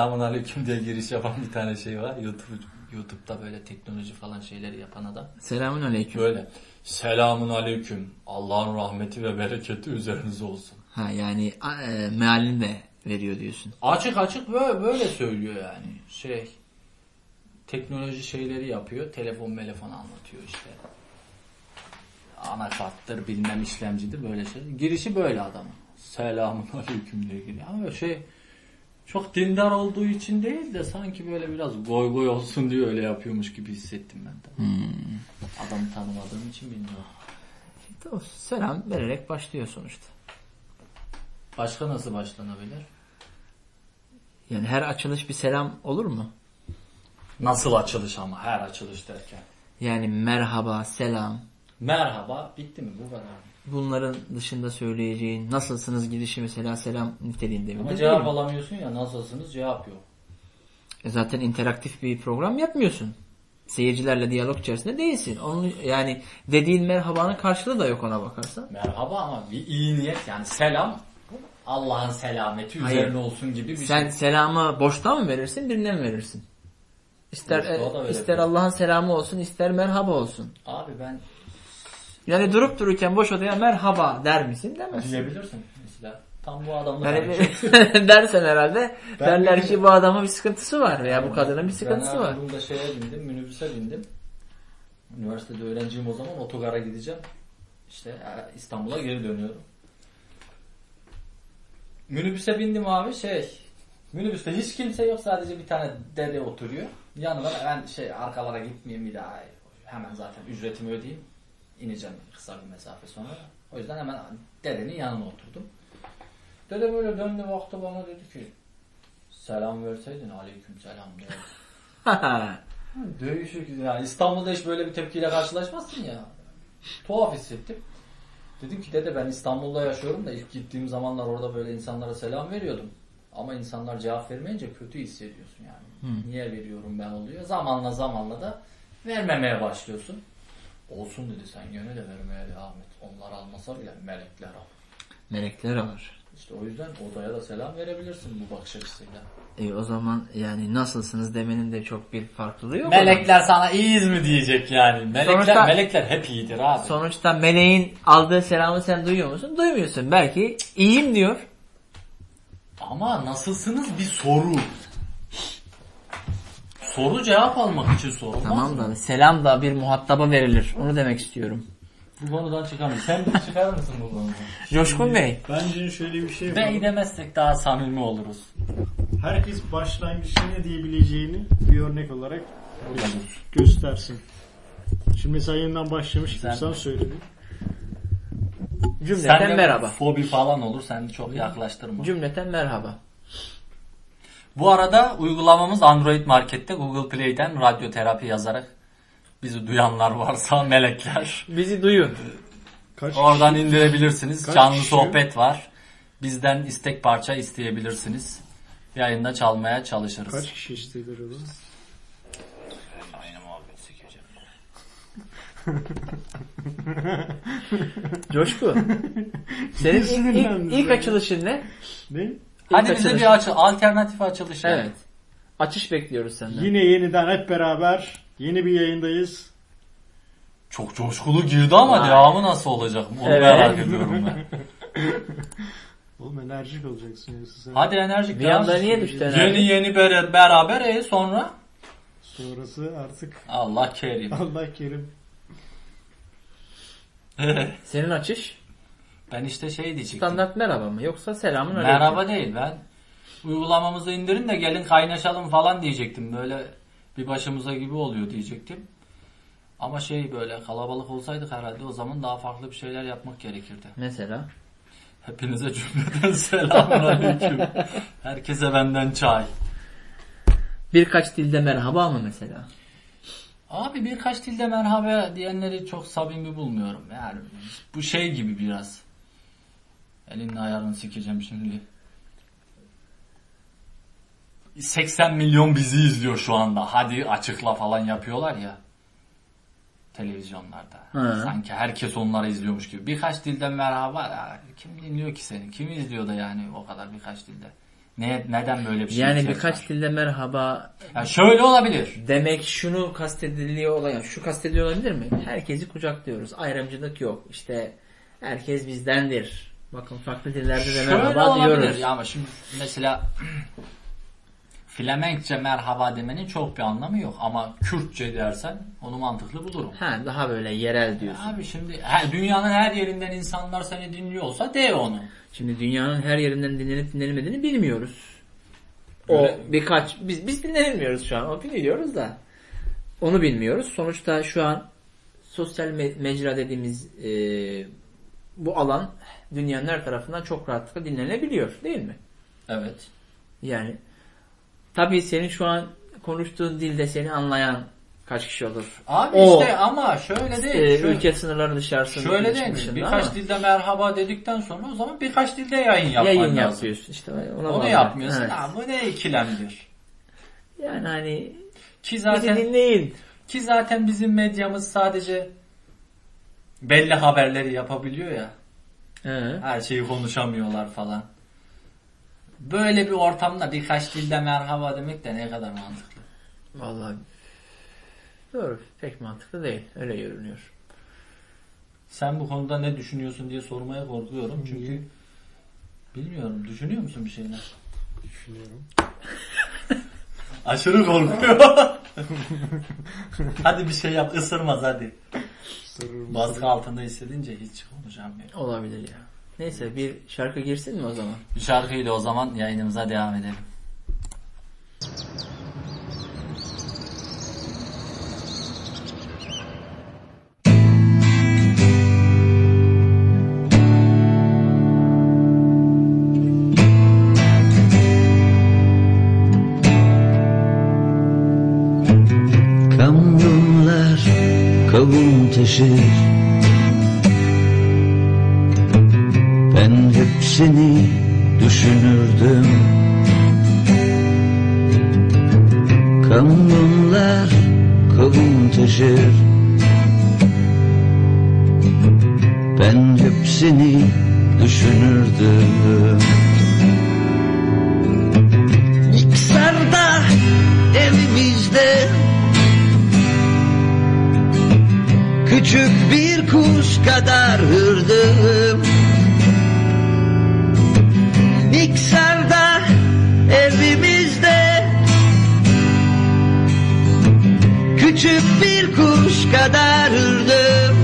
Selamun aleyküm diye giriş yapan bir tane şey var. YouTube YouTube'da böyle teknoloji falan şeyleri yapan adam. Selamun aleyküm. Böyle selamun aleyküm. Allah'ın rahmeti ve bereketi üzerinize olsun. Ha yani e, mealini de veriyor diyorsun. Açık açık böyle, böyle söylüyor yani. Şey teknoloji şeyleri yapıyor. Telefon telefon anlatıyor işte. Anakarttır bilmem işlemcidir böyle şey. Girişi böyle adamın. Selamun aleyküm diye giriyor. Ama şey çok dindar olduğu için değil de sanki böyle biraz goy goy olsun diye öyle yapıyormuş gibi hissettim ben de. Adamı tanımadığım için bilmiyorum. Selam vererek başlıyor sonuçta. Başka nasıl başlanabilir? Yani her açılış bir selam olur mu? Nasıl açılış ama her açılış derken. Yani merhaba, selam. Merhaba bitti mi bu kadar. Bunların dışında söyleyeceğin nasılsınız gidişi mesela selam niteliğinde mi? Ama cevap alamıyorsun ya nasılsınız cevap yok. E Zaten interaktif bir program yapmıyorsun. Seyircilerle diyalog içerisinde değilsin. Onun yani dediğin merhabanın karşılığı da yok ona bakarsan. Merhaba ama bir iyi niyet yani selam Allah'ın selameti Hayır. üzerine olsun gibi bir Sen şey. selamı boştan mı verirsin, birine mi verirsin? İster e, ister Allah'ın selamı olsun, ister merhaba olsun. Abi ben Yani durup dururken boş odaya merhaba der misin? Demezsin. diyebilirsin mesela. Tam bu adamla Yani dersen herhalde Ben derler ki bu adamın bir sıkıntısı var veya bu kadının bir sıkıntısı ben var. Erzurum'da şeye bindim, minibüse bindim. Üniversitede öğrenciyim o zaman otogara gideceğim. İşte e, İstanbul'a geri dönüyorum. Minibüse bindim abi şey minibüste hiç kimse yok sadece bir tane dede oturuyor. Yanına ben şey arkalara gitmeyeyim bir daha hemen zaten ücretimi ödeyeyim. İneceğim kısa bir mesafe sonra. O yüzden hemen dedenin yanına oturdum. Dede böyle döndü baktı bana dedi ki selam verseydin aleyküm selam dedi. Değişik yani İstanbul'da hiç böyle bir tepkiyle karşılaşmazsın ya. Tuhaf hissettim. Dedim ki dede ben İstanbul'da yaşıyorum da ilk gittiğim zamanlar orada böyle insanlara selam veriyordum. Ama insanlar cevap vermeyince kötü hissediyorsun yani. Niye veriyorum ben oluyor. Zamanla zamanla da vermemeye başlıyorsun. Olsun dedi sen gene de vermeye devam et. Onlar almasa bile melekler al. Melekler var. İşte o yüzden odaya da selam verebilirsin bu bakış açısıyla. E o zaman yani nasılsınız demenin de çok bir farklılığı yok. Melekler sana iyiyiz mi diyecek yani. Melekler, Sonuçta- melekler hep iyidir abi. Sonuçta meleğin aldığı selamı sen duyuyor musun? Duymuyorsun. Belki iyiyim diyor. Ama nasılsınız bir soru. Soru cevap almak için sorulmaz Tamam mı? da selam da bir muhataba verilir. Onu demek istiyorum. Bu konudan çıkamıyor. Sen de çıkar mısın bu konudan? Coşkun Bey. Bence şöyle bir şey var. Bey demezsek daha samimi oluruz. Herkes başlangıçta ne diyebileceğini bir örnek olarak göstersin. Şimdi mesela yeniden başlamış Sen- sen söyledin. Cümleten merhaba. fobi falan olur. Sen çok yaklaştırma. Cümleten merhaba. Bu arada uygulamamız Android Market'te Google Play'den radyoterapi yazarak bizi duyanlar varsa melekler. Bizi duyun. Kaç Oradan indirebilirsiniz. Kaç Canlı kişi? sohbet var. Bizden istek parça isteyebilirsiniz. Yayında çalmaya çalışırız. kaç kişi istediler? Aynı muhabbet sikeceğim. Coşku. Senin ilk, ilk, ilk açılışın ne? Ne? Hadi bize bir açı, alternatif açılış. Evet. Açış bekliyoruz senden. Yine yeniden hep beraber yeni bir yayındayız. Çok coşkulu girdi ama Vay. devamı nasıl olacak? Onu Evet. merak ediyorum ben. Oğlum enerjik olacaksın sen. Hadi enerjik Bir devam. anda niye düştü enerji? Yeni yeni bere- beraber e sonra Sonrası artık Allah kerim. Allah kerim. Senin açış ben işte şey diyecektim. standart merhaba mı yoksa selamın aleyküm? Merhaba değil ben uygulamamızı indirin de gelin kaynaşalım falan diyecektim. Böyle bir başımıza gibi oluyor diyecektim. Ama şey böyle kalabalık olsaydık herhalde o zaman daha farklı bir şeyler yapmak gerekirdi. Mesela Hepinize cümleden selamun aleyküm. Herkese benden çay. birkaç dilde merhaba mı mesela? Abi birkaç dilde merhaba diyenleri çok samimi bulmuyorum. Yani bu şey gibi biraz. Elinin ayarını sikeceğim şimdi. 80 milyon bizi izliyor şu anda. Hadi açıkla falan yapıyorlar ya. Televizyonlarda. Hı. Sanki herkes onları izliyormuş gibi. Birkaç dilde merhaba. Ya, kim dinliyor ki seni? Kim izliyor da yani o kadar birkaç dilde? Ne, neden böyle bir şey Yani birkaç var? dilde merhaba Ya şöyle olabilir. demek şunu kastediliyor olan, şu kastediliyor olabilir mi? Herkesi kucaklıyoruz. Ayrımcılık yok. İşte herkes bizdendir. Bakın farklı dillerde de Şöyle merhaba olabilir diyoruz. ya ama şimdi mesela Flemenkçe merhaba demenin çok bir anlamı yok ama Kürtçe dersen onu mantıklı bulurum. Ha, daha böyle yerel diyorsun. Abi şimdi her, dünyanın her yerinden insanlar seni dinliyorsa de onu. Şimdi dünyanın her yerinden dinlenip dinlenmediğini bilmiyoruz. O Öyle- birkaç biz biz dinlenilmiyoruz şu an. O biliyoruz da. Onu bilmiyoruz. Sonuçta şu an sosyal me- mecra dediğimiz e, bu alan dünyanın her tarafından çok rahatlıkla dinlenebiliyor değil mi? Evet. Yani tabii senin şu an konuştuğun dilde seni anlayan kaç kişi olur? Abi O, işte ama şöyle değil. E, şöyle, ülke sınırları dışarısında şöyle değil. Birkaç ama dilde merhaba dedikten sonra o zaman birkaç dilde yayın yapman yayın lazım. yapıyorsun işte ona Onu bağlı. yapmıyorsun. Evet. Ha, bu ne ikilemdir. Yani hani Ki zaten dinleyin. ki zaten bizim medyamız sadece belli haberleri yapabiliyor ya. He. Her şeyi konuşamıyorlar falan. Böyle bir ortamda birkaç dilde merhaba demek de ne kadar mantıklı. Vallahi doğru. Pek mantıklı değil. Öyle görünüyor. Sen bu konuda ne düşünüyorsun diye sormaya korkuyorum. Çünkü bilmiyorum. Düşünüyor musun bir şeyler? Düşünüyorum. Aşırı korkuyor. hadi bir şey yap. ısırmaz hadi. Sarılmış. Baskı altında hissedince hiç konuşamıyor. Olabilir ya. Neyse bir şarkı girsin mi o zaman? Bir şarkıyla o zaman yayınımıza devam edelim. Taşır Ben hep seni düşünürdüm. Kamyonlar kavun taşır. Ben hep seni düşünürdüm. Niksar'da evimizde Küçük bir kuş kadar hırdım. Niksar'da evimizde. Küçük bir kuş kadar hırdım.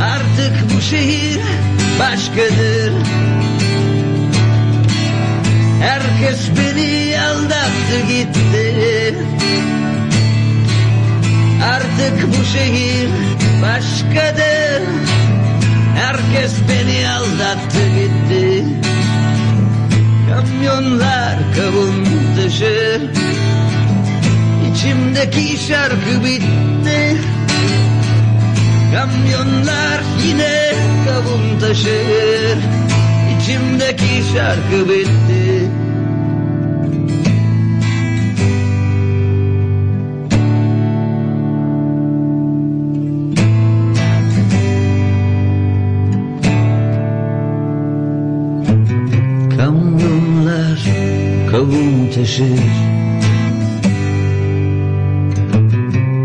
Artık bu şehir başkadır Herkes beni aldattı gitti. Artık bu şehir başkadır. Herkes beni aldattı gitti. Kamyonlar kavun taşır İçimdeki şarkı bitti Kamyonlar yine kavun taşır. İçimdeki şarkı bitti. Kamyonlar kavun taşır.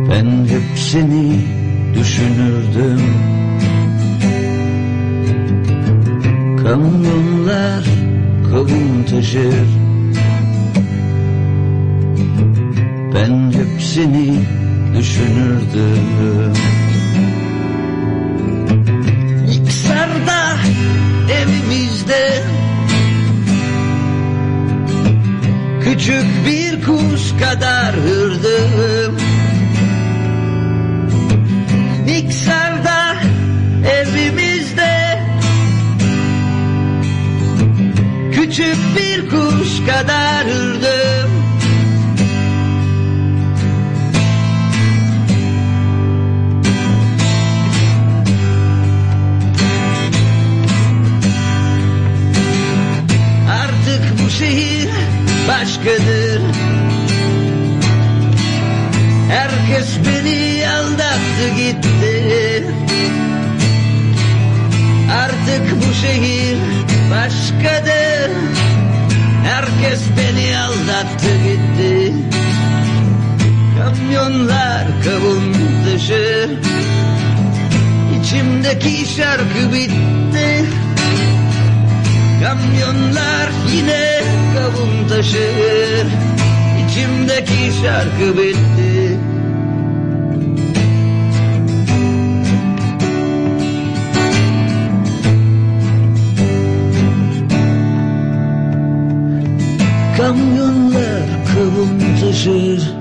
Ben hep seni düşünürdüm. Kamyonlar kavun taşır. Ben hep seni düşünürdüm Niksar'da evimizde Küçük bir kuş kadar hırdım bir kuş kadar Şarkı bitti Kamyonlar kavun taşır.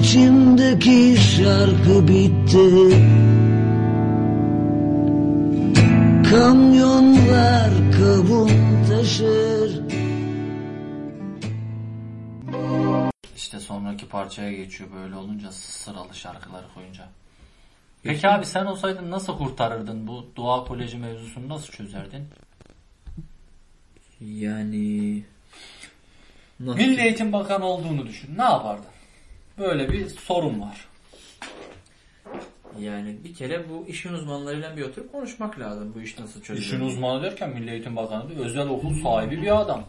İçimdeki şarkı bitti. Kamyonlar kavun taşır İşte sonraki parçaya geçiyor böyle olunca sıralı şarkıları koyunca. Peki abi sen olsaydın nasıl kurtarırdın bu Doğa Koleji mevzusunu nasıl çözerdin? Yani nasıl? Milli Eğitim Bakanı olduğunu düşün. Ne yapardın? Böyle bir sorun var. Yani bir kere bu işin uzmanlarıyla bir oturup konuşmak lazım. Bu iş nasıl çözülür? İşin uzmanı derken Milli Eğitim Bakanı da özel okul sahibi bir adam.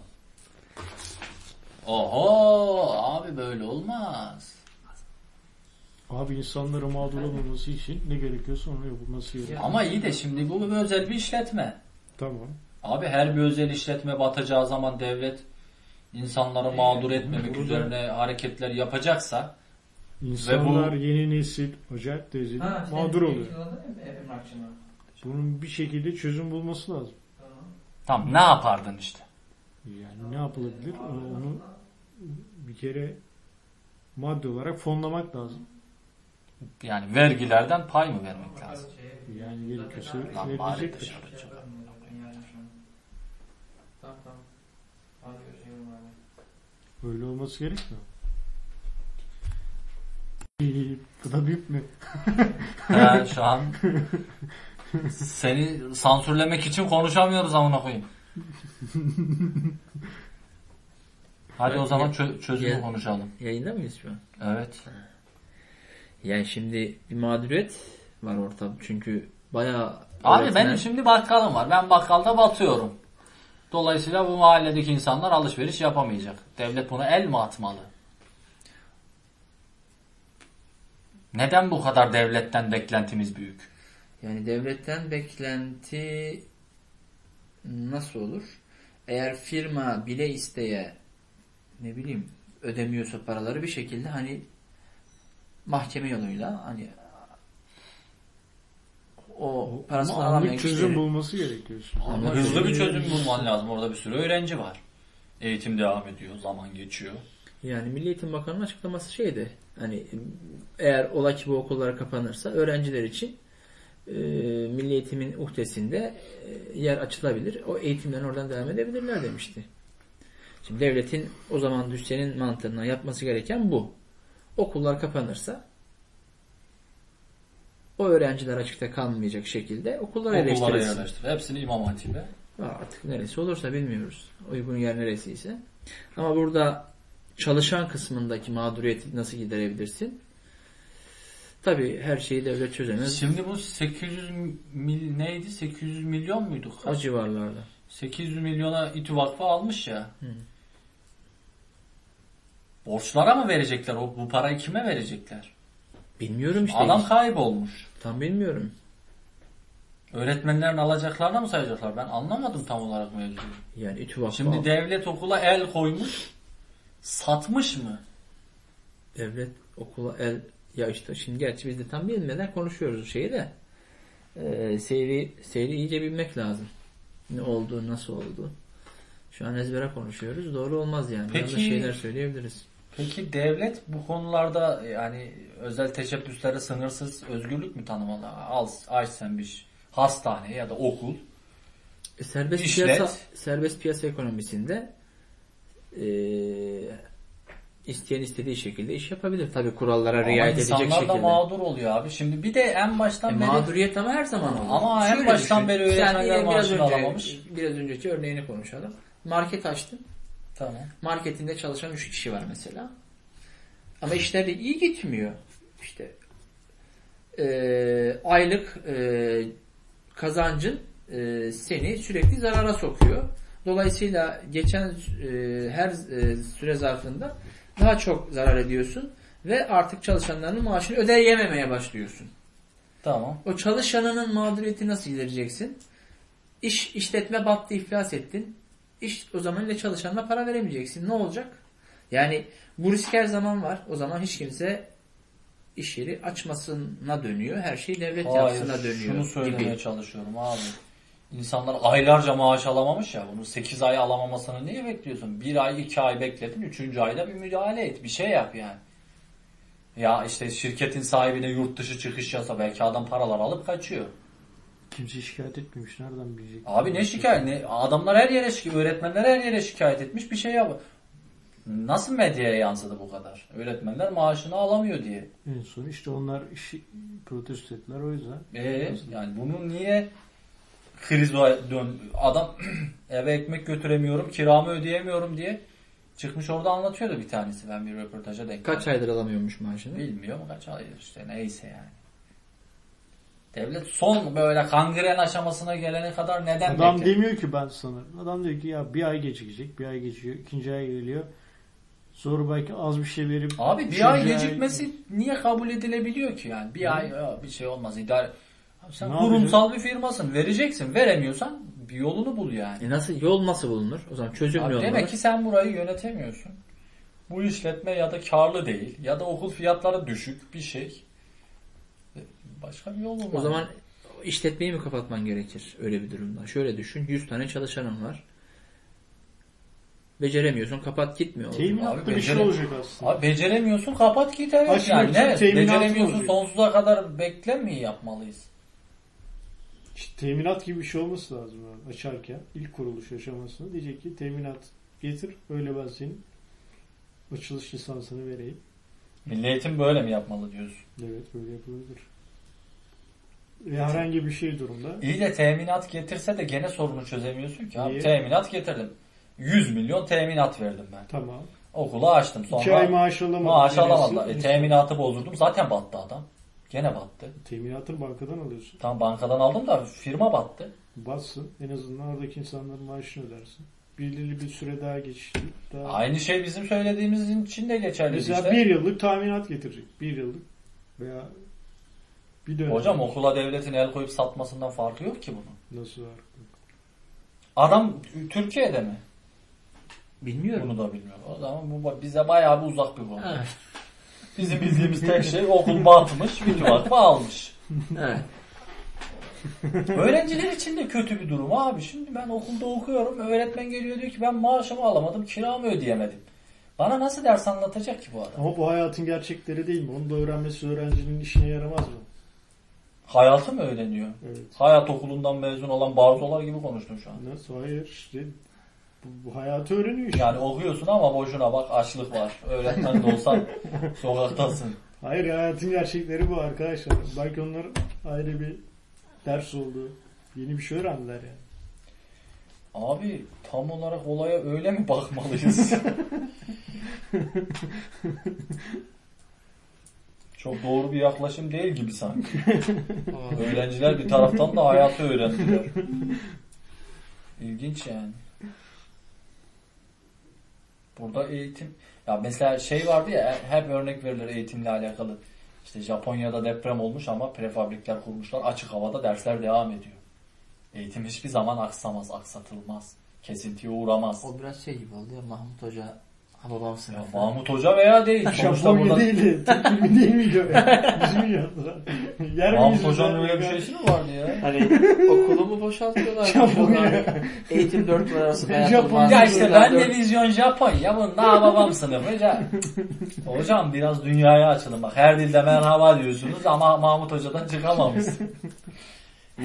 Oho abi böyle olmaz. Abi insanların mağdur olmaması için ne gerekiyorsa onu yapılması gerekiyor. Ama iyi de şimdi bu bir özel bir işletme. Tamam. Abi her bir özel işletme batacağı zaman devlet insanları mağdur etmemek burada- üzerine hareketler yapacaksa İnsanlar yeni nesil acayip derecede mağdur oluyor. Bunun bir şekilde çözüm bulması lazım. tam ne yapardın işte? Yani ne yapılabilir? Onu, bir kere madde olarak fonlamak lazım. Yani vergilerden pay mı vermek lazım? Yani. Hadi görüşürüz abi. Öyle olması gerekmiyor. İyi, Bu da büyük mü? He, şu an seni sansürlemek için konuşamıyoruz amına koyayım. Hadi o zaman çö- çözümü Ya- konuşalım. Yayında mıyız şu an? Evet. Yani şimdi bir mağduriyet var ortada. Çünkü bayağı Abi öğretmen- benim şimdi bakkalım var. Ben bakkalda batıyorum. Dolayısıyla bu mahalledeki insanlar alışveriş yapamayacak. Devlet buna el mi atmalı? Neden bu kadar devletten beklentimiz büyük? Yani devletten beklenti nasıl olur? Eğer firma bile isteye ne bileyim ödemiyorsa paraları bir şekilde hani mahkeme yoluyla hani o parasını Ama alamayan çözüm kişileri bulması gerekiyor. şimdi. Ama hızlı bir çözüm bulman lazım. Orada bir sürü öğrenci var. Eğitim devam ediyor. Zaman geçiyor. yani Milli Eğitim Bakanı'nın açıklaması şeydi hani eğer ola ki bu okullar kapanırsa öğrenciler için e, Milli Eğitim'in uhdesinde e, yer açılabilir. O eğitimden oradan devam edebilirler demişti. Şimdi devletin o zaman düşsenin mantığından yapması gereken bu. Okullar kapanırsa o öğrenciler açıkta kalmayacak şekilde Okullara yerleştirilsin. yerleştir. Hepsini İmam Hatip'e. Artık neresi olursa bilmiyoruz. Uygun yer neresiyse. Ama burada çalışan kısmındaki mağduriyeti nasıl giderebilirsin? Tabii her şeyi devlet çözemez. Şimdi bu 800 mil neydi? 800 milyon muydu? O civarlarda. 800 milyona İTÜ Vakfı almış ya. Borçlara mı verecekler? O, bu parayı kime verecekler? Bilmiyorum işte. Adam kaybolmuş. Tam bilmiyorum. Öğretmenlerin alacaklarına mı sayacaklar? Ben anlamadım tam olarak mevzuyu. Yani İTÜ Vakfı Şimdi al- devlet okula el koymuş. Satmış mı? devlet okula el ya işte şimdi gerçi biz de tam bilmeden konuşuyoruz şeyi de ee, seyri, seyri iyice bilmek lazım. Ne oldu, nasıl oldu. Şu an ezbere konuşuyoruz. Doğru olmaz yani. Peki- Yanlış şeyler söyleyebiliriz. Peki devlet bu konularda yani özel teşebbüslere sınırsız özgürlük mü tanımalı? Al, aç sen bir hastane ya da okul. E, serbest İşlet. piyasa serbest piyasa ekonomisinde e, isteyen istediği şekilde iş yapabilir. Tabii kurallara Ama riayet edecek insanlar şekilde. da mağdur oluyor abi. Şimdi bir de en baştan E, beri mağduriyet ama her zaman olur. Ama en baştan beri öğretmenler maaşını önce, alamamış. Biraz önceki örneğini konuşalım. Market açtın. Tamam. Marketinde çalışan 3 kişi var mesela. Ama işler de iyi gitmiyor. İşte e, aylık e, kazancın e, seni sürekli zarara sokuyor. Dolayısıyla geçen e, her e, süre zarfında daha çok zarar ediyorsun ve artık çalışanlarının maaşını ödeyememeye başlıyorsun. Tamam. O çalışanının mağduriyeti nasıl gidereceksin? İş işletme battı, iflas ettin. İş o zaman ile çalışanına para veremeyeceksin. Ne olacak? Yani bu risk her zaman var. O zaman hiç kimse iş yeri açmasına dönüyor. Her şey devlet yapsına Hayır, dönüyor şunu söylemeye gibi. çalışıyorum abi. İnsanlar aylarca maaş alamamış ya. Bunu 8 ay alamamasını niye bekliyorsun? Bir ay, iki ay bekledin. Üçüncü ayda bir müdahale et. Bir şey yap yani. Ya işte şirketin sahibine yurt dışı çıkış yasa belki adam paralar alıp kaçıyor. Kimse şikayet etmemiş. Nereden bilecek? Abi ne şikayet? Ne? Adamlar her yere şikayet, öğretmenler her yere şikayet etmiş bir şey yap. Nasıl medyaya yansıdı bu kadar? Öğretmenler maaşını alamıyor diye. En son işte onlar işi protesto ettiler o yüzden. Ee, yani bunu niye kriz dön adam eve ekmek götüremiyorum, kiramı ödeyemiyorum diye çıkmış orada anlatıyordu bir tanesi. Ben bir röportaja denk Kaç aydır alamıyormuş maaşını? Bilmiyorum kaç aydır işte neyse yani. Devlet son böyle kangren aşamasına gelene kadar neden Adam bekledi? demiyor ki ben sana. Adam diyor ki ya bir ay gecikecek. Bir ay geçiyor. ikinci ay geliyor. Sonra belki az bir şey verip Abi bir ay gecikmesi niye kabul edilebiliyor ki yani? Bir ay ya, bir şey olmaz idare. Sen Ne kurumsal bir firmasın. Vereceksin. Veremiyorsan bir yolunu bul yani. E nasıl yol nasıl bulunur? O zaman çözüm ne demek ki sen burayı yönetemiyorsun. Bu işletme ya da karlı değil ya da okul fiyatları düşük bir şey. Başka bir yol bulman. O zaman işletmeyi mi kapatman gerekir öyle bir durumda? Şöyle düşün. 100 tane çalışanın var. Beceremiyorsun. Kapat gitmiyor. Abi bir şey olacak aslında. Abi beceremiyorsun kapat git evet. Açmak Yani ne? Beceremiyorsun olacak. sonsuza kadar bekle mi yapmalıyız? İşte teminat gibi bir şey olması lazım yani açarken ilk kuruluş aşamasında diyecek ki teminat getir öyle ben senin açılış lisansını vereyim. Milli eğitim böyle mi yapmalı diyorsun? Evet böyle yapılabilir. Ve herhangi bir şey durumda İyi de teminat getirse de gene sorunu çözemiyorsun ki. Abi teminat getirdim. 100 milyon teminat verdim ben. tamam. Okulu açtım. Sonra İki ay maaş alamadık. maaş alamadılar. E, teminatı bozdurdum. Zaten battı adam. Gene battı. Teminatını bankadan alıyorsun. Tam bankadan aldım da firma battı. Bassın. En azından oradaki insanların maaşını ödersin. Belirli bir süre daha geçiştirip daha... Aynı şey bizim söylediğimiz için de geçerli Mesela işte. bir yıllık taminat getirecek. Bir yıllık veya bir dönem. Hocam okula devletin el koyup satmasından farkı yok ki bunun. Nasıl var? Adam Türkiye'de mi? Bilmiyorum. Bunu da bilmiyorum. O zaman bu bize bayağı bir uzak bir konu. Bizim bildiğimiz tek şey okul batmış, vakfı almış. evet. Öğrenciler için de kötü bir durum abi. Şimdi ben okulda okuyorum. Öğretmen geliyor diyor ki ben maaşımı alamadım, kiramı ödeyemedim. Bana nasıl ders anlatacak ki bu adam? Ama bu hayatın gerçekleri değil mi? Onu da öğrenmesi öğrencinin işine yaramaz mı? Hayatı mı öğreniyor? Evet. Hayat okulundan mezun olan barzolar gibi konuştun şu an. Nasıl? Hayır işte bu, bu hayatı öğreniyor işte. Yani okuyorsun ama boşuna bak açlık var. Öğretmen de olsan sokaktasın. Hayır hayatın gerçekleri bu arkadaşlar. Belki onlar ayrı bir ders oldu. Yeni bir şey öğrendiler yani. Abi tam olarak olaya öyle mi bakmalıyız? Çok doğru bir yaklaşım değil gibi sanki. Öğrenciler bir taraftan da hayatı öğrendiler. İlginç yani. Burada eğitim ya mesela şey vardı ya hep örnek verilir eğitimle alakalı. İşte Japonya'da deprem olmuş ama prefabrikler kurmuşlar. Açık havada dersler devam ediyor. Eğitim hiçbir zaman aksamaz, aksatılmaz. Kesintiye uğramaz. O biraz şey gibi oldu ya Mahmut Hoca Hababam Ya sınıfı. Mahmut Hoca veya değil. Sonuçta burada değildi. Türk filmi değil miydi ya? Bizim yazdılar. Yer Mahmut Hoca'nın öyle bir şeysi mi vardı ya? Hani okulumu boşaltıyorlar. Japonya. Eğitim dört yıl arası hayat Japonya. Ya işte ben de vizyon Japonya. Bu daha babam sınıfı. Ya. Hocam biraz dünyaya açılın. Bak her dilde merhaba diyorsunuz ama Mahmut Hoca'dan çıkamamışsın.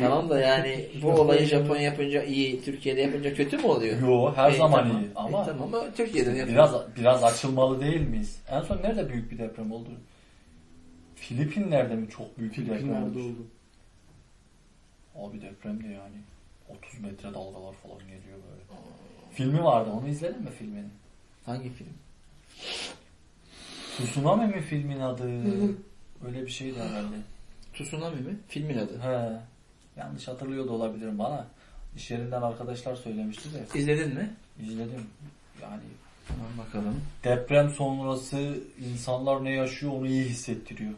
Tamam da yani bu olayı Japonya yapınca iyi, Türkiye'de yapınca kötü mü oluyor? Yo her E, zaman tamam. iyi. Ama E, tamam ama Türkiye'de yapıyor. biraz biraz açılmalı değil miyiz? En son nerede büyük bir deprem oldu? Filipinler'de mi çok büyük bir deprem Filipinler'de oldu? oldu. Abi deprem de yani 30 metre dalgalar falan geliyor böyle. Filmi vardı onu izledin mi filmini? Hangi film? Tsunami mi filmin adı? Öyle bir şeydi herhalde. Tsunami mi? Filmin adı. He. Yanlış hatırlıyor da olabilirim bana. İş yerinden arkadaşlar söylemişti de İzledin mi? izledim. Yani Tamam bakalım. deprem sonrası insanlar ne yaşıyor onu iyi hissettiriyor.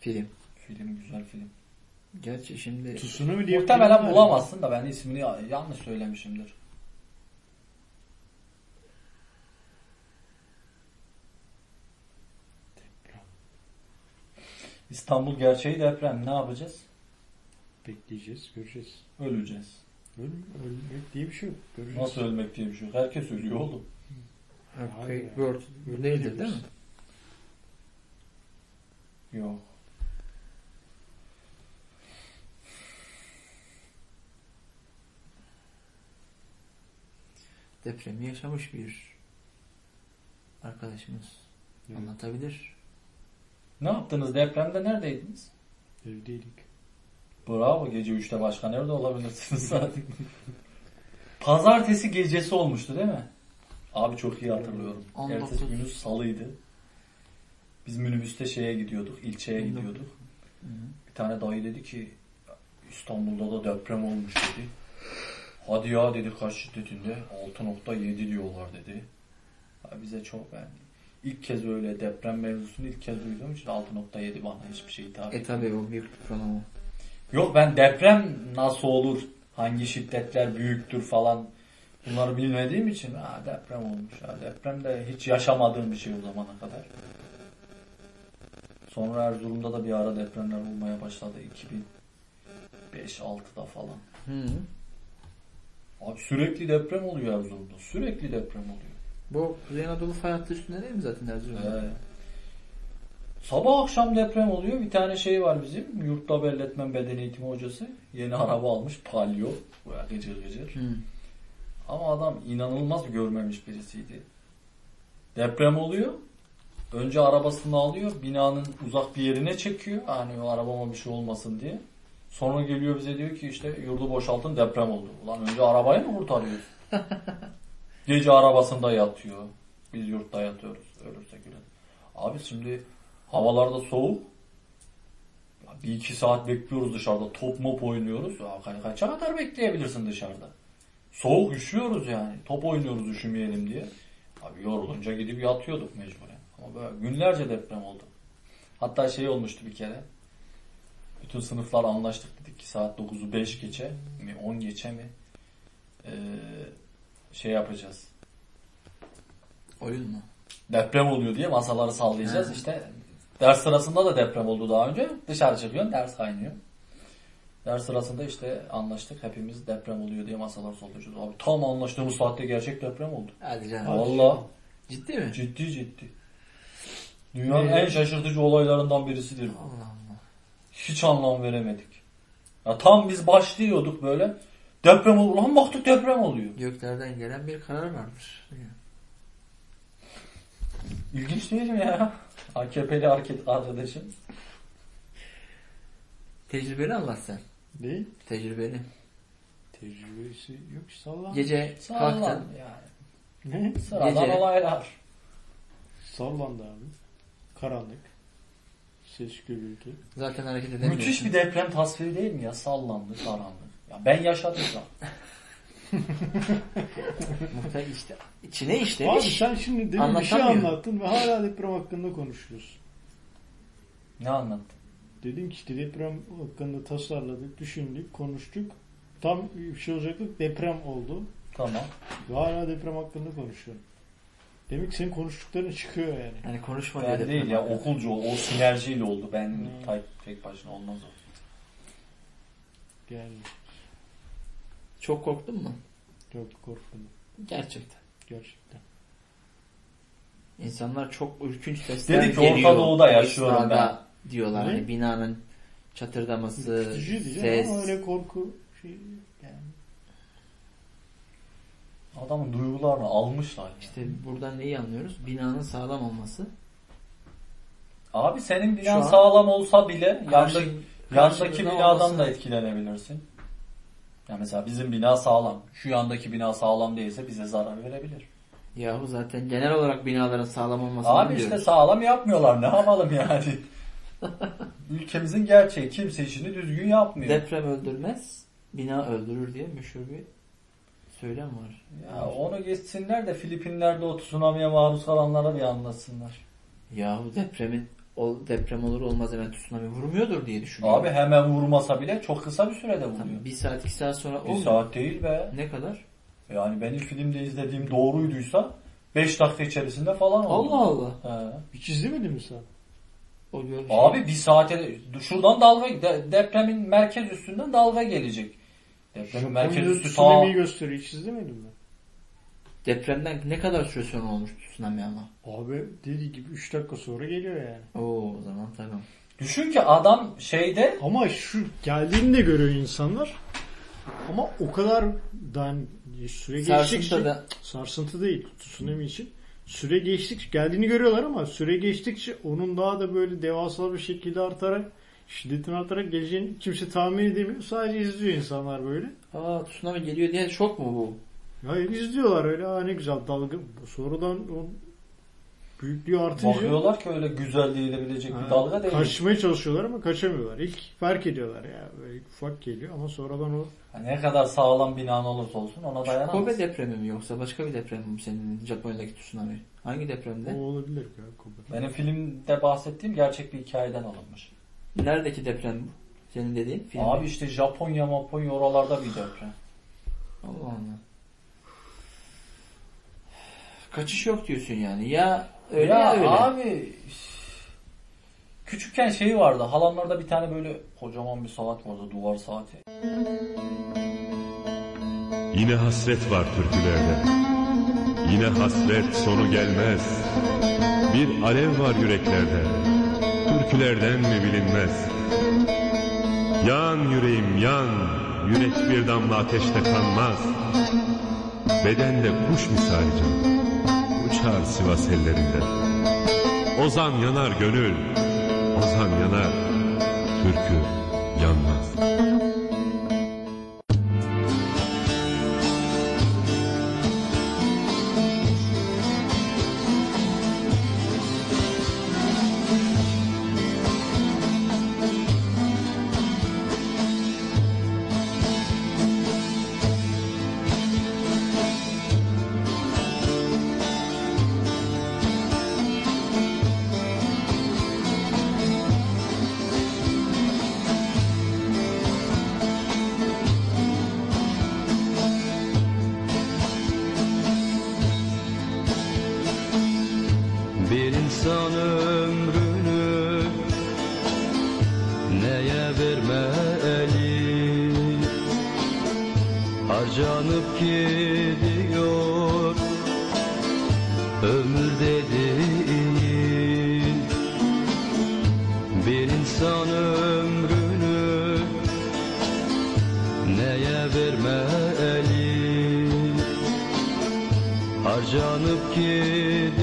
Film. Film güzel film. Gerçi şimdi Tsunami diye bir Muhtemelen film var ya. bulamazsın da ben ismini yanlış söylemişimdir. İstanbul gerçeği deprem. Ne yapacağız? Bekleyeceğiz, göreceğiz. Öleceğiz. Ölüm, ölmek diye bir şey yok. Göreceğiz. Nasıl ölmek diye bir şey yok. Herkes ölüyor oğlum. Hayır. Word değildir değil mi? Yok. Depremi yaşamış bir arkadaşımız Evet. anlatabilir. Ne yaptınız depremde neredeydiniz? Evdeydik. Bravo gece 3'te başka nerede olabilirsiniz zaten. Pazartesi gecesi olmuştu değil mi? Abi çok iyi hatırlıyorum. 19. Ertesi günü salıydı. Biz minibüste şeye gidiyorduk, ilçeye 19. gidiyorduk. Hı hı. Bir tane dayı dedi ki İstanbul'da da deprem olmuş dedi. Hadi ya dedi kaç şiddetinde? 6.7 diyorlar dedi. Ya bize çok ben ilk kez öyle deprem mevzusunu ilk kez duyduğum için 6.7 bana hiçbir şey hitap E tabi o büyük bir pronomu. Yok ben deprem nasıl olur, hangi şiddetler büyüktür falan bunları bilmediğim için ha deprem olmuş. Ha, deprem de hiç yaşamadığım bir şey o zamana kadar. Sonra Erzurum'da da bir ara depremler olmaya başladı 2005-6'da falan. Hı. Abi sürekli deprem oluyor Erzurum'da. Sürekli deprem oluyor. Bu Kuzey Anadolu fay hattı üstünde değil mi zaten Erzurum'da? Ee, sabah akşam deprem oluyor. Bir tane şey var bizim. Yurtta belletmen beden eğitimi hocası. Yeni araba almış. Palio. Böyle gıcır gıcır. Hı. Ama adam inanılmaz görmemiş birisiydi. Deprem oluyor. Önce arabasını alıyor. Binanın uzak bir yerine çekiyor. Hani o arabama bir şey olmasın diye. Sonra geliyor bize diyor ki işte yurdu boşaltın deprem oldu. Ulan önce arabayı mı kurtarıyoruz? Gece arabasında yatıyor. Biz yurtta yatıyoruz. Ölürsek ölelim. Abi şimdi havalarda soğuk. Ya Bir iki saat bekliyoruz dışarıda. Top mop oynuyoruz. Ya ka- kaça kadar bekleyebilirsin dışarıda? Soğuk üşüyoruz yani. Top oynuyoruz üşümeyelim diye. Abi yorulunca gidip yatıyorduk mecburen. Ama böyle günlerce deprem oldu. Hatta şey olmuştu bir kere. Bütün sınıflar anlaştık dedik ki saat 9'u 5 geçe mi 10 geçe mi ee, şey yapacağız. Oyun mu? Deprem oluyor diye masaları sallayacağız. Hı. İşte ders sırasında da deprem oldu daha önce. Dışarı çıkıyorsun ders kaynıyor. Ders sırasında işte anlaştık hepimiz deprem oluyor diye masalar sallayacağız. Abi tam anlaştığımız saatte gerçek deprem oldu. Hadi canım. Valla Ciddi mi? ciddi ciddi. Dünyanın Ne? en şaşırtıcı olaylarından birisidir bu. Allah Allah. Hiç anlam veremedik. Ya tam biz başlıyorduk böyle. Deprem oluyor. Lan baktık deprem oluyor. Göklerden gelen bir karar vardır. İlginç değil mi ya? AKP'li hareket arkadaşım. Tecrübeni anlat sen. Ne? Tecrübeni. Tecrübesi yok sallan. Gece Sağlam kalktın. yani. Ne? Sıradan Gece- olaylar. Sallandı abi. Karanlık. Ses gürültü. Zaten hareket edemiyorsun. Müthiş bir deprem tasviri değil mi ya? Sallandı, sarandı. Ya ben yaşadım şu Muhtemelen işte. İçine Abi işlemiş. sen şimdi demin bir şey anlattın ve hala deprem hakkında konuşuyoruz. Ne anlattın? Dedin ki işte deprem hakkında tasarladık, düşündük, konuştuk. Tam bir şey olacaktık deprem oldu. Tamam. Ve hala deprem hakkında konuşuyorum. Demek ki senin konuştukların çıkıyor yani. Yani konuşma Ben değil ya okulcu o, o sinerjiyle oldu. Ben Hmm. tek, başına olmaz o. Yani Çok korktun mu? yok korktum. Gerçekten. Gerçekten. İnsanlar çok ürkünç sesler Dedi ki, geliyor. Orta Doğu'da yaşıyorum esnada Diyorlar Ne? hani binanın çatırdaması, ses. ama öyle korku şey yani. Adamın duygularını almışlar. ya. İşte buradan neyi anlıyoruz? Binanın sağlam olması. Abi senin binan an- sağlam olsa bile Karşı- yandaki, yandaki binadan olması- da etkilenebilirsin. Ya mesela bizim bina sağlam. Şu yandaki bina sağlam değilse bize zarar verebilir. Yahu zaten genel olarak binaların sağlam olmasını Abi işte sağlam yapmıyorlar. Ne yapalım yani? Ülkemizin gerçeği. Kimse işini düzgün yapmıyor. Deprem öldürmez, bina öldürür diye meşhur bir söylem var. Ya onu geçsinler de Filipinler'de o tsunami'ye maruz kalanlara bir anlatsınlar. Yahu depremin o deprem olur olmaz hemen tsunami vurmuyordur diye düşünüyorum. Abi hemen vurmasa bile çok kısa bir sürede vuruyor. Tabii bir saat iki saat sonra Bir olmuyor. saat değil be. Ne kadar? Yani benim filmde izlediğim doğruyduysa 5 dakika içerisinde falan oldu. Allah Allah. He. Hiç izlemedin mi sen? O gör- Abi bir saate şuradan dalga de- depremin merkez üstünden dalga gelecek. Depremin merkez üstü tsunami'yi gösteriyor. Hiç izlemedin mi? Depremden ne kadar süre sonra olmuş tsunami ama? Abi dediği gibi 3 dakika sonra geliyor yani. Oo o zaman tamam. Düşün ki adam şeyde Ama şu geldiğini de görüyor insanlar. Ama o kadar dan süre geçtikçe Sarsıntı da sarsıntı değil tsunami için. Süre geçtikçe geldiğini görüyorlar ama süre geçtikçe onun daha da böyle devasa bir şekilde artarak şiddetin artarak geleceğini kimse tahmin edemiyor. Sadece izliyor insanlar böyle. aa tsunami geliyor diye şok mu bu? Hayır izliyorlar öyle. Aa ne güzel dalga. Sonradan o büyüklüğü artınca bakıyorlar ki öyle güzel değilebilecek Ha, bir dalga değil. Kaçmaya çalışıyorlar ama kaçamıyorlar. İlk fark ediyorlar ya. Böyle ufak geliyor ama sonradan o Ne kadar sağlam binan olursa olsun ona dayanamaz. Kobe depremi mi yoksa başka bir deprem mi senin Japonya'daki tsunami? Hangi depremde? o olabilir ya Kobe. Benim filmde bahsettiğim gerçek bir hikayeden alınmış. Neredeki deprem bu? Senin dediğin film. Abi işte Japonya, Japonya oralarda bir deprem. Allah Allah. Kaçış yok diyorsun yani. Ya öyle ya, ya öyle. abi küçükken şeyi vardı. Halamlarda bir tane böyle kocaman bir saat vardı. Duvar saati. Yine hasret var türkülerde. Yine hasret sonu gelmez. Bir alev var yüreklerde. Türkülerden mi bilinmez? Yan yüreğim yan. Yürek bir damla ateşte kanmaz. Bedende kuş misali can. Uçar Sivas ellerinde. Ozan yanar gönül. Ozan yanar. Türkü yanmaz. Harcanıp gidiyor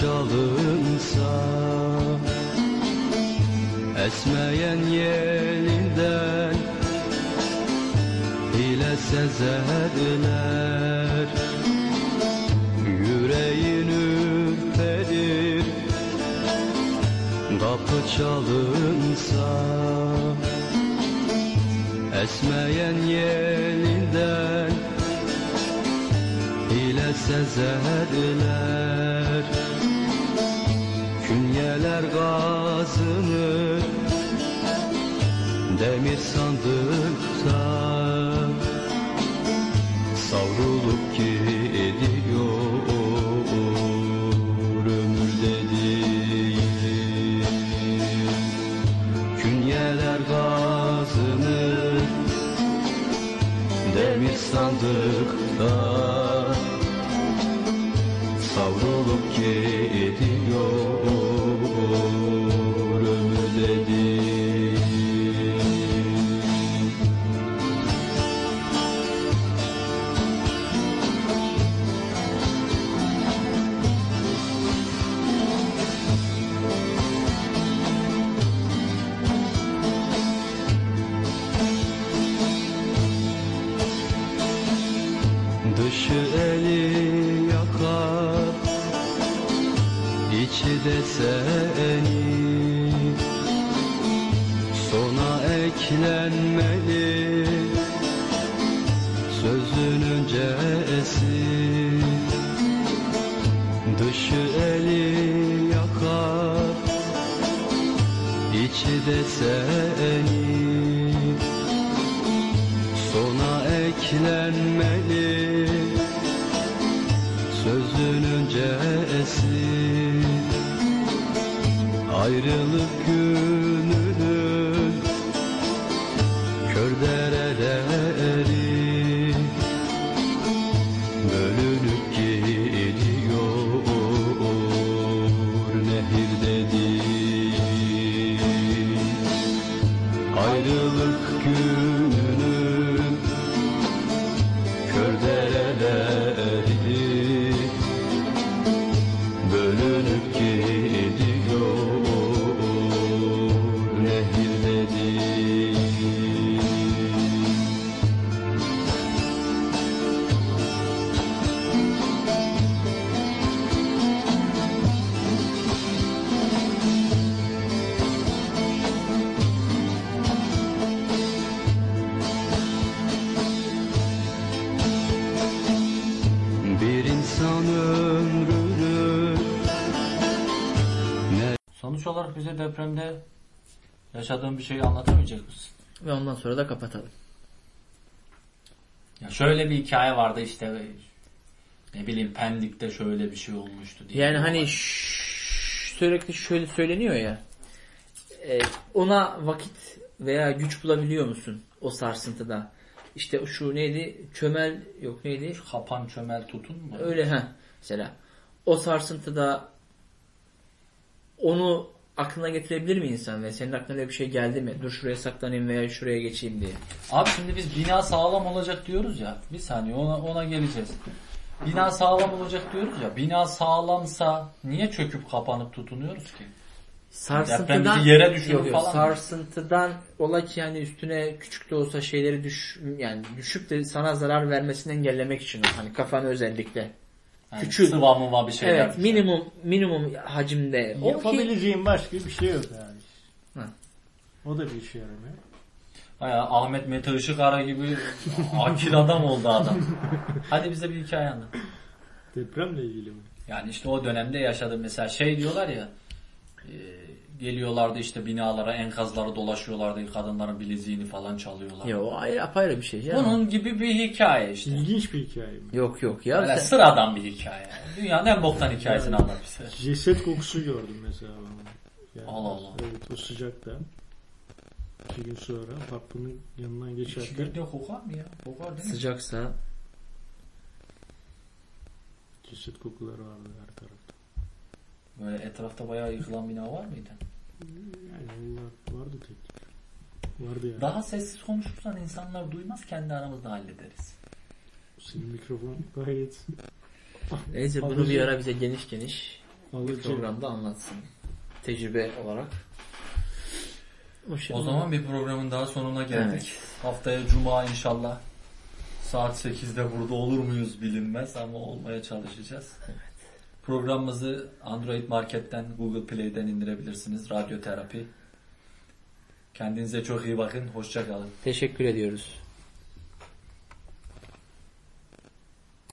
çalınsa Esmeyen yelinden Hile sezerler. Yüreğin ürperir Kapı çalınsa Esmeyen yelinden Hile sezerler ver gazını Demir sandığı da yaşadığın bir şeyi anlatamayacak mısın? Ve ondan sonra da kapatalım. Ya şöyle bir hikaye vardı işte ne bileyim Pendik'te şöyle bir şey olmuştu diye. Yani hani sürekli şöyle söyleniyor ya. e, ona vakit veya güç bulabiliyor musun o sarsıntıda? İşte şu neydi? Çömel yok neydi? kapan çömel tutun mu? Öyle ha. Mesela o sarsıntıda onu aklına getirebilir mi insan ve senin aklına öyle bir şey geldi mi? Dur şuraya saklanayım veya şuraya geçeyim diye. Abi şimdi biz bina sağlam olacak diyoruz ya. Bir saniye ona, ona geleceğiz. Bina sağlam olacak diyoruz ya. Bina sağlamsa niye çöküp kapanıp tutunuyoruz ki? Sarsıntıdan yere düşürür Yok, falan? Sarsıntıdan ola ki yani üstüne küçük de olsa şeyleri düş yani düşüp de sana zarar vermesini engellemek için hani kafanı özellikle. Yani Küçük. Sıva mıva bir şeyler. Evet minimum minimum hacimde. O ki Yapabileceğin başka bir şey yok yani. Ha. O da bir işe yaramıyor. Baya Ahmet Mete Işıkara gibi akil adam oldu adam. Hadi bize bir hikaye anlat. Depremle ilgili mi? Yani işte o dönemde yaşadım mesela şey diyorlar ya e, geliyorlardı işte binalara enkazları dolaşıyorlardı kadınların bileziğini falan çalıyorlar. ya o ayrı apayrı bir şey. Ya. Bunun gibi bir hikaye işte. İlginç bir hikaye mi? Yok yok ya. Böyle sen- sıradan bir hikaye. Dünyanın en boktan hikayesini anlat bize. Ceset kokusu gördüm mesela. Yani, Allah Allah. Evet o sıcakta. İki gün sonra kapının yanından geçerken Çiğdemde kokar mı ya? Kokar değil mi? Sıcaksa ceset kokuları vardı her tarafta. Böyle etrafta bayağı yıkılan bina var mıydı? Yani onlar vardı tek. Vardı yani. Daha sessiz konuşursan insanlar duymaz kendi aramızda hallederiz. Senin mikrofon gayet neyse bunu Alıcı. bir ara bize geniş geniş bir programda anlatsın. Tecrübe olarak. O zaman bir programın daha sonuna geldik. Evet. Haftaya Cuma inşallah saat 8'de burada olur muyuz bilinmez ama olmaya çalışacağız. Programımızı Android Market'ten, Google Play'den indirebilirsiniz. Radyo Terapi. Kendinize çok iyi bakın. Hoşça kalın. teşekkür ediyoruz.